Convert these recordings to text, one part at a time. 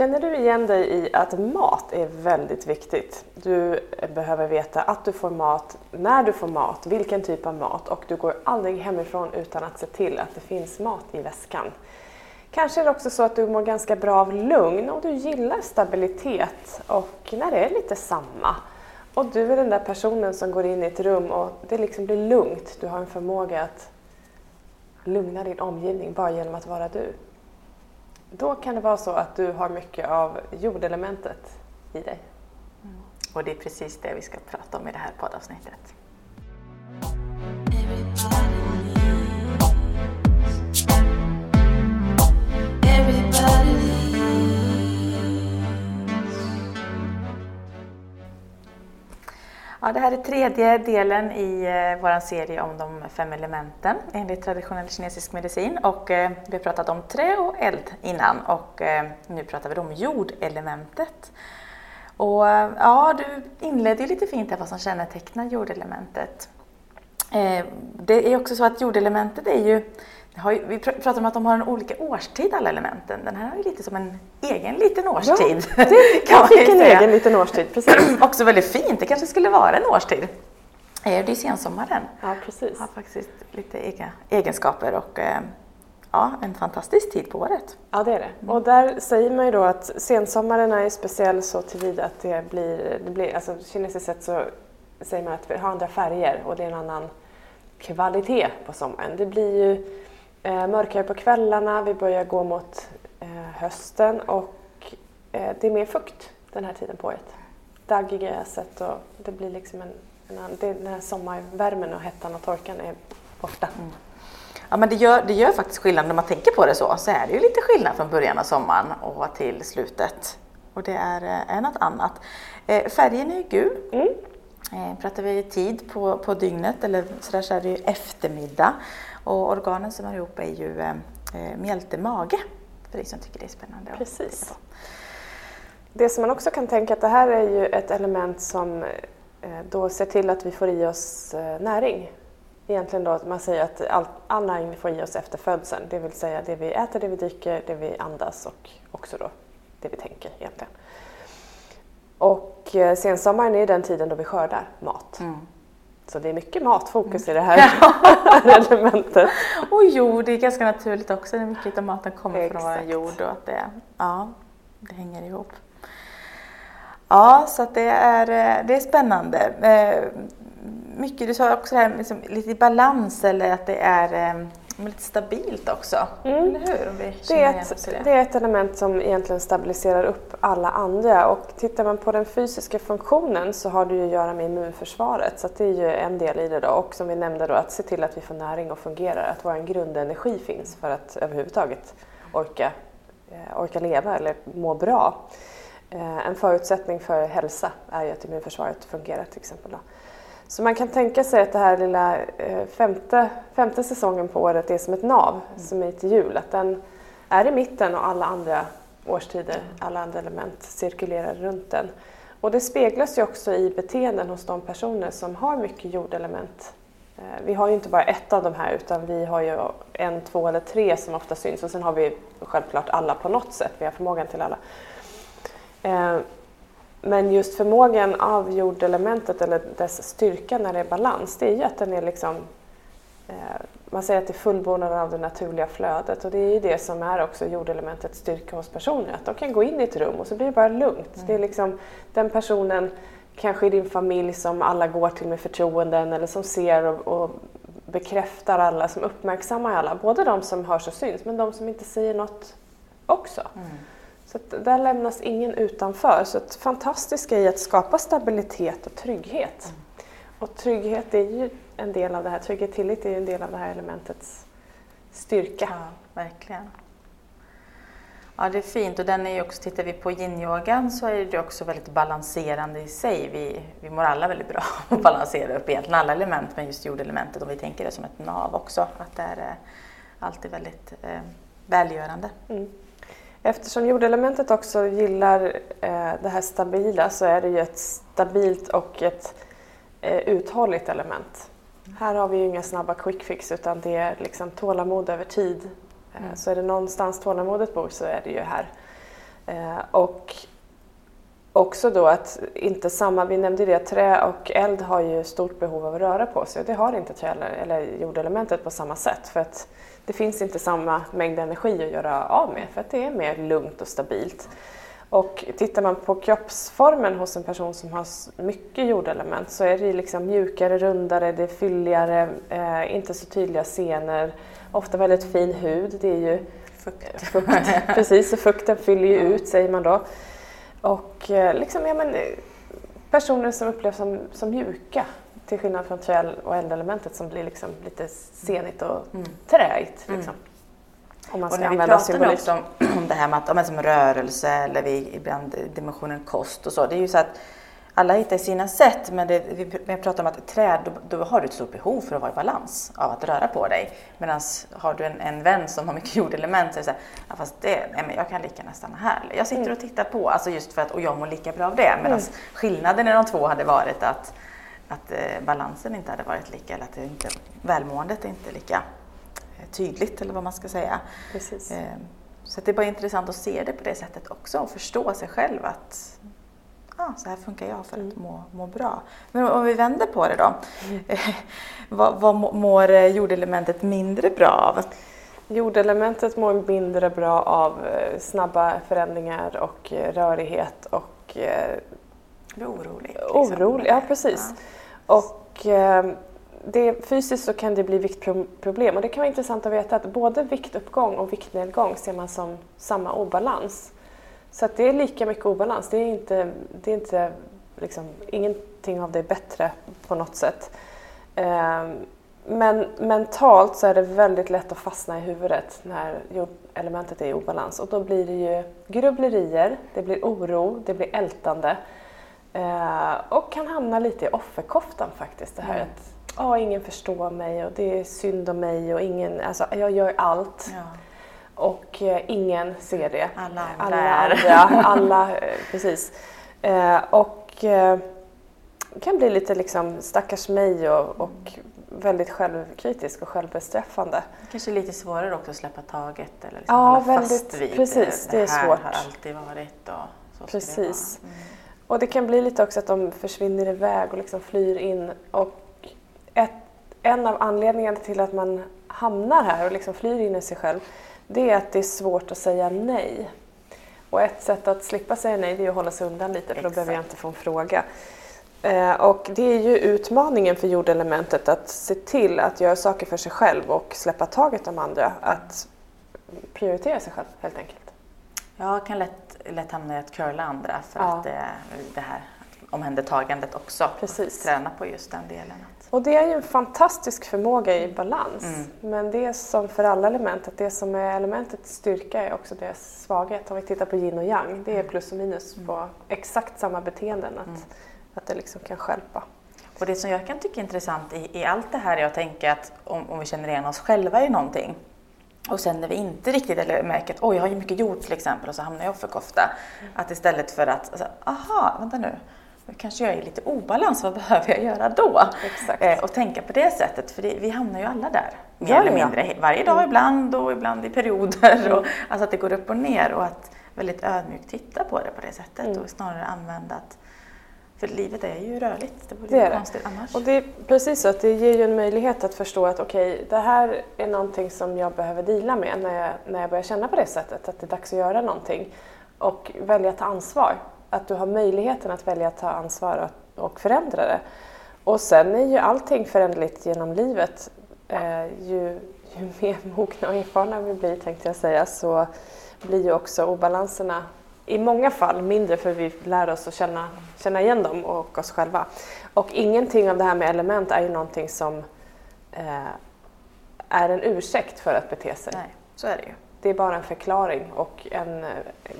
Känner du igen dig i att mat är väldigt viktigt? Du behöver veta att du får mat, när du får mat, vilken typ av mat och du går aldrig hemifrån utan att se till att det finns mat i väskan. Kanske är det också så att du mår ganska bra av lugn och du gillar stabilitet och när det är lite samma. Och du är den där personen som går in i ett rum och det liksom blir lugnt. Du har en förmåga att lugna din omgivning bara genom att vara du. Då kan det vara så att du har mycket av jordelementet i dig. Mm. Och det är precis det vi ska prata om i det här poddavsnittet. Ja, det här är tredje delen i eh, vår serie om de fem elementen enligt traditionell kinesisk medicin. Och, eh, vi har pratat om trä och eld innan och eh, nu pratar vi om jordelementet. Och, eh, ja, du inledde lite fint här vad som kännetecknar jordelementet. Eh, det är också så att jordelementet är ju ju, vi pratar om att de har en olika årstid alla elementen. Den här har ju lite som en egen liten årstid. Ja, det kan fick en säga. egen liten årstid, precis. Också väldigt fint, det kanske skulle vara en årstid. Eh, det är sensommaren. Ja, precis. Har faktiskt lite egna egenskaper och eh, ja, en fantastisk tid på året. Ja, det är det. Mm. Och där säger man ju då att sensommaren är speciell så tillvida att det blir, det blir alltså kinesiskt sett så säger man att vi har andra färger och det är en annan kvalitet på sommaren. Det blir ju eh, mörkare på kvällarna, vi börjar gå mot eh, hösten och eh, det är mer fukt den här tiden på året. Dagg i gräset och det blir liksom en, en det, den här sommarvärmen och hettan och torkan är borta. Mm. Ja men det gör, det gör faktiskt skillnad när man tänker på det så, så är det ju lite skillnad från början av sommaren och till slutet. Och det är, är eh, något annat. Eh, färgen är gul. Mm. Eh, pratar vi tid på, på dygnet eller sådär så är det ju eftermiddag. Och organen som hör ihop är ju eh, eh, mjälte, mage, för dig som tycker det är spännande. Precis. Det som man också kan tänka att det här är ju ett element som eh, då ser till att vi får i oss näring. Egentligen då att man säger att all, all näring vi får i oss efter födseln, det vill säga det vi äter, det vi dricker, det vi andas och också då det vi tänker egentligen. Och eh, sensommaren är den tiden då vi skördar mat. Mm. Så det är mycket matfokus i det här elementet. Och jord är ganska naturligt också, när mycket av maten kommer Exakt. från vår jord och att det, ja, det hänger ihop. Ja, så det är, eh, det är spännande. Eh, mycket, du sa också det här liksom, lite i balans eller att det är eh, lite stabilt också. Mm. Eller hur? Om vi det, är ett, det. det är ett element som egentligen stabiliserar upp alla andra och tittar man på den fysiska funktionen så har det ju att göra med immunförsvaret så det är ju en del i det då och som vi nämnde då att se till att vi får näring och fungerar, att vår grundenergi finns för att överhuvudtaget orka, eh, orka leva eller må bra. Eh, en förutsättning för hälsa är ju att immunförsvaret fungerar till exempel. Då. Så man kan tänka sig att det här lilla eh, femte, femte säsongen på året är som ett nav, mm. som är ett hjul. Att den är i mitten och alla andra årstider, alla andra element cirkulerar runt den. Och det speglas ju också i beteenden hos de personer som har mycket jordelement. Eh, vi har ju inte bara ett av de här utan vi har ju en, två eller tre som ofta syns och sen har vi självklart alla på något sätt, vi har förmågan till alla. Men just förmågan av jordelementet eller dess styrka när det är balans, det är ju att den är liksom eh, man säger att det är fullbordan av det naturliga flödet och det är ju det som är också jordelementets styrka hos personer. Att de kan gå in i ett rum och så blir det bara lugnt. Mm. Det är liksom den personen, kanske i din familj, som alla går till med förtroenden eller som ser och, och bekräftar alla, som uppmärksammar alla. Både de som hörs och syns men de som inte säger något också. Mm. Så där lämnas ingen utanför. Så det fantastiska är att skapa stabilitet och trygghet. Mm. Och trygghet är ju en del av det här, trygghet och tillit är ju en del av det här elementets styrka. Ja, verkligen. Ja, det är fint och den är ju också, tittar vi på yin-yogan så är det också väldigt balanserande i sig. Vi, vi mår alla väldigt bra att balansera upp egentligen alla element, men just jordelementet om vi tänker det som ett nav också, att det är eh, alltid väldigt eh, välgörande. Mm. Eftersom jordelementet också gillar eh, det här stabila så är det ju ett stabilt och ett eh, uthålligt element. Här har vi ju inga snabba quick fix utan det är liksom tålamod över tid. Eh, mm. Så är det någonstans tålamodet bor så är det ju här. Och också då att inte samma, vi nämnde det, trä och eld har ju stort behov av att röra på sig och det har inte trä eller jordelementet på samma sätt för att det finns inte samma mängd energi att göra av med för att det är mer lugnt och stabilt. Och tittar man på kroppsformen hos en person som har mycket jordelement så är det liksom mjukare, rundare, det är fylligare, eh, inte så tydliga senor, ofta väldigt fin hud. Det är ju fukt. fukt precis, och fukten fyller ju ut säger man då. Och eh, liksom, ja, men, personer som upplevs som, som mjuka till skillnad från trä och eldelementet som blir liksom lite senigt och mm. träigt. Mm. Liksom. Om man ska och när vi pratar nu också om, om det här med att, som rörelse eller vi, ibland dimensionen kost och så. Det är ju så att alla hittar sina sätt men det, vi, vi pratar om att träd, då, då, har du ett stort behov för att vara i balans av att röra på dig. Medan har du en, en vän som har mycket jordelement så är det så här, ja, fast det, nej, men jag kan lika gärna stanna här. Jag sitter mm. och tittar på, alltså just för att, och jag mår lika bra av det. Medan mm. skillnaden i de två hade varit att, att eh, balansen inte hade varit lika, eller att det inte, välmåendet är inte lika eh, tydligt eller vad man ska säga. Precis. Eh, så det är bara intressant att se det på det sättet också och förstå sig själv att ah, så här funkar jag för att mm. må, må bra. Men om vi vänder på det då. Mm. vad, vad mår jordelementet mindre bra av? Jordelementet mår mindre bra av eh, snabba förändringar och eh, rörighet och eh, blir orolig. Liksom. Orolig, ja precis. Ja. Och det, fysiskt så kan det bli viktproblem och det kan vara intressant att veta att både viktuppgång och viktnedgång ser man som samma obalans. Så det är lika mycket obalans. Det är inte, det är inte liksom, ingenting av det är bättre på något sätt. Ehm, men mentalt så är det väldigt lätt att fastna i huvudet när elementet är i obalans och då blir det ju grubblerier, det blir oro, det blir ältande ehm, och kan hamna lite i offerkoftan faktiskt. Det här mm. att oh, ingen förstår mig och det är synd om mig och ingen, alltså, jag gör allt. Ja och eh, ingen ser det. Alla andra. Alla, andra, alla eh, precis. Eh, och kan bli lite liksom stackars mig och, och väldigt självkritisk och självbestraffande. Kanske lite svårare också att släppa taget eller liksom ja, hålla väldigt, fast vid precis, det, det är här svårt. har alltid varit och så Precis. Det mm. Och det kan bli lite också att de försvinner iväg och liksom flyr in. Och ett, en av anledningarna till att man hamnar här och liksom flyr in i sig själv det är att det är svårt att säga nej. Och ett sätt att slippa säga nej det är att hålla sig undan lite för då behöver jag inte få en fråga. Eh, och det är ju utmaningen för jordelementet att se till att göra saker för sig själv och släppa taget om andra. Att prioritera sig själv helt enkelt. Jag kan lätt, lätt hamna i att curla andra för ja. att det, det här omhändertagandet också. Precis. Träna på just den delen. Och det är ju en fantastisk förmåga i balans. Mm. Men det är som för alla element, att det som är elementets styrka är också deras svaghet. Om vi tittar på yin och yang, det är mm. plus och minus mm. på exakt samma beteenden. Att, mm. att det liksom kan skälpa. Och det som jag kan tycka är intressant i, i allt det här är att tänka att om, om vi känner igen oss själva i någonting och sen när vi inte riktigt eller märker att oj, jag har ju mycket gjort till exempel och så hamnar jag offerkofta. Mm. Att istället för att, alltså, aha, vänta nu, kanske jag är lite obalans, vad behöver jag göra då? Eh, och tänka på det sättet, för det, vi hamnar ju alla där. Mer ja, eller mindre, ja. varje dag mm. ibland och ibland i perioder. Mm. Och, alltså att det går upp och ner och att väldigt ödmjukt titta på det på det sättet mm. och snarare använda att för livet är ju rörligt, det vore det är konstigt annars. Och det är precis så att det ger ju en möjlighet att förstå att okej, okay, det här är någonting som jag behöver dela med när jag, när jag börjar känna på det sättet, att det är dags att göra någonting. Och välja att ta ansvar att du har möjligheten att välja att ta ansvar och, förändra det. Och sen är ju allting föränderligt genom livet. Eh, ju, ju mer mogna och erfarna vi blir tänkte jag säga så blir ju också obalanserna i många fall mindre för vi lär oss att känna, känna igen dem och oss själva. Och ingenting av det här med element är ju någonting som eh, är en ursäkt för att bete sig. Nej, så är det ju det är bara en förklaring och en eh,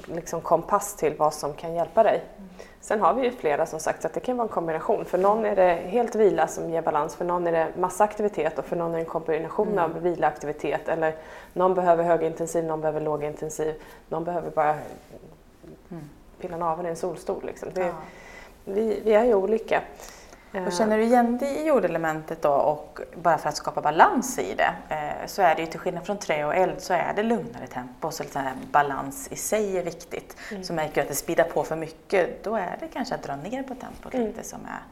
liksom, kompass till vad som kan hjälpa dig. Mm. Sen har vi ju flera som sagt att det kan vara en kombination. För någon är det helt vila som ger balans, för någon är det massa aktivitet och för någon är det en kombination mm. av vila och aktivitet. Eller någon behöver högintensiv, någon behöver lågintensiv, någon behöver bara mm. pilla naveln i en solstol. Liksom. Det, ja. vi, vi är ju olika. Och känner du igen dig i jordelementet då och bara för att skapa balans i det eh, så är det ju till skillnad från trä och eld så är det lugnare tempo så liksom balans i sig är viktigt. Mm. Så märker du att det speedar på för mycket då är det kanske att dra ner på tempot mm. lite som är,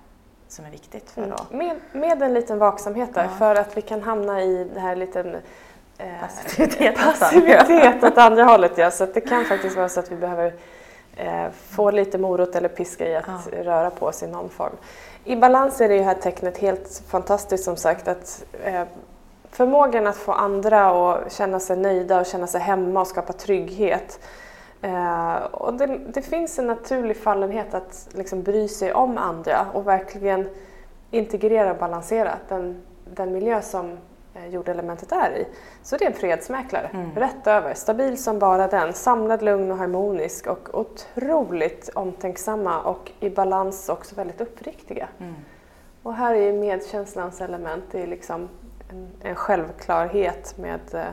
som är viktigt. För mm. med, med en liten vaksamhet där ja. för att vi kan hamna i det här liten eh, passivitet, passivitet åt andra hållet. Ja. Så det kan faktiskt vara så att vi behöver eh, få lite morot eller piska i att ja. röra på sig i någon form. I balans är det här tecknet helt fantastiskt som sagt. att eh, Förmågan att få andra att känna sig nöjda och känna sig hemma och skapa trygghet. Eh, och det, det, finns en naturlig fallenhet att liksom bry sig om andra och verkligen integrera och balansera den, den miljö som jordelementet är i. Så det är en fredsmäklare, mm. rätt över. Stabil som bara den, samlad, lugn och harmonisk och otroligt omtänksamma och i balans också väldigt uppriktiga. Mm. Och här är medkänslans element, det är liksom en, en självklarhet med eh,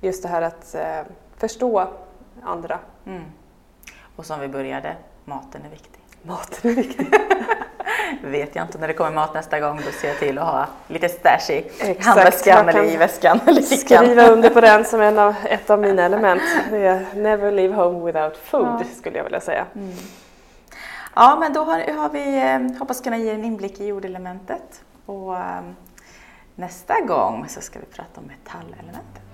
just det här att eh, förstå andra. Mm. Och som vi började, maten är viktig. Maten är viktig. vet jag inte. När det kommer mat nästa gång då ser jag till att ha lite stash i handväskan eller i väskan. Eller skriva under på den som en av, ett av mina element. Det är never leave home without food ja. skulle jag vilja säga. Mm. Ja, men då har, har vi, eh, hoppas kunna ge en inblick i jordelementet. Och um, nästa gång så ska vi prata om metallelementet.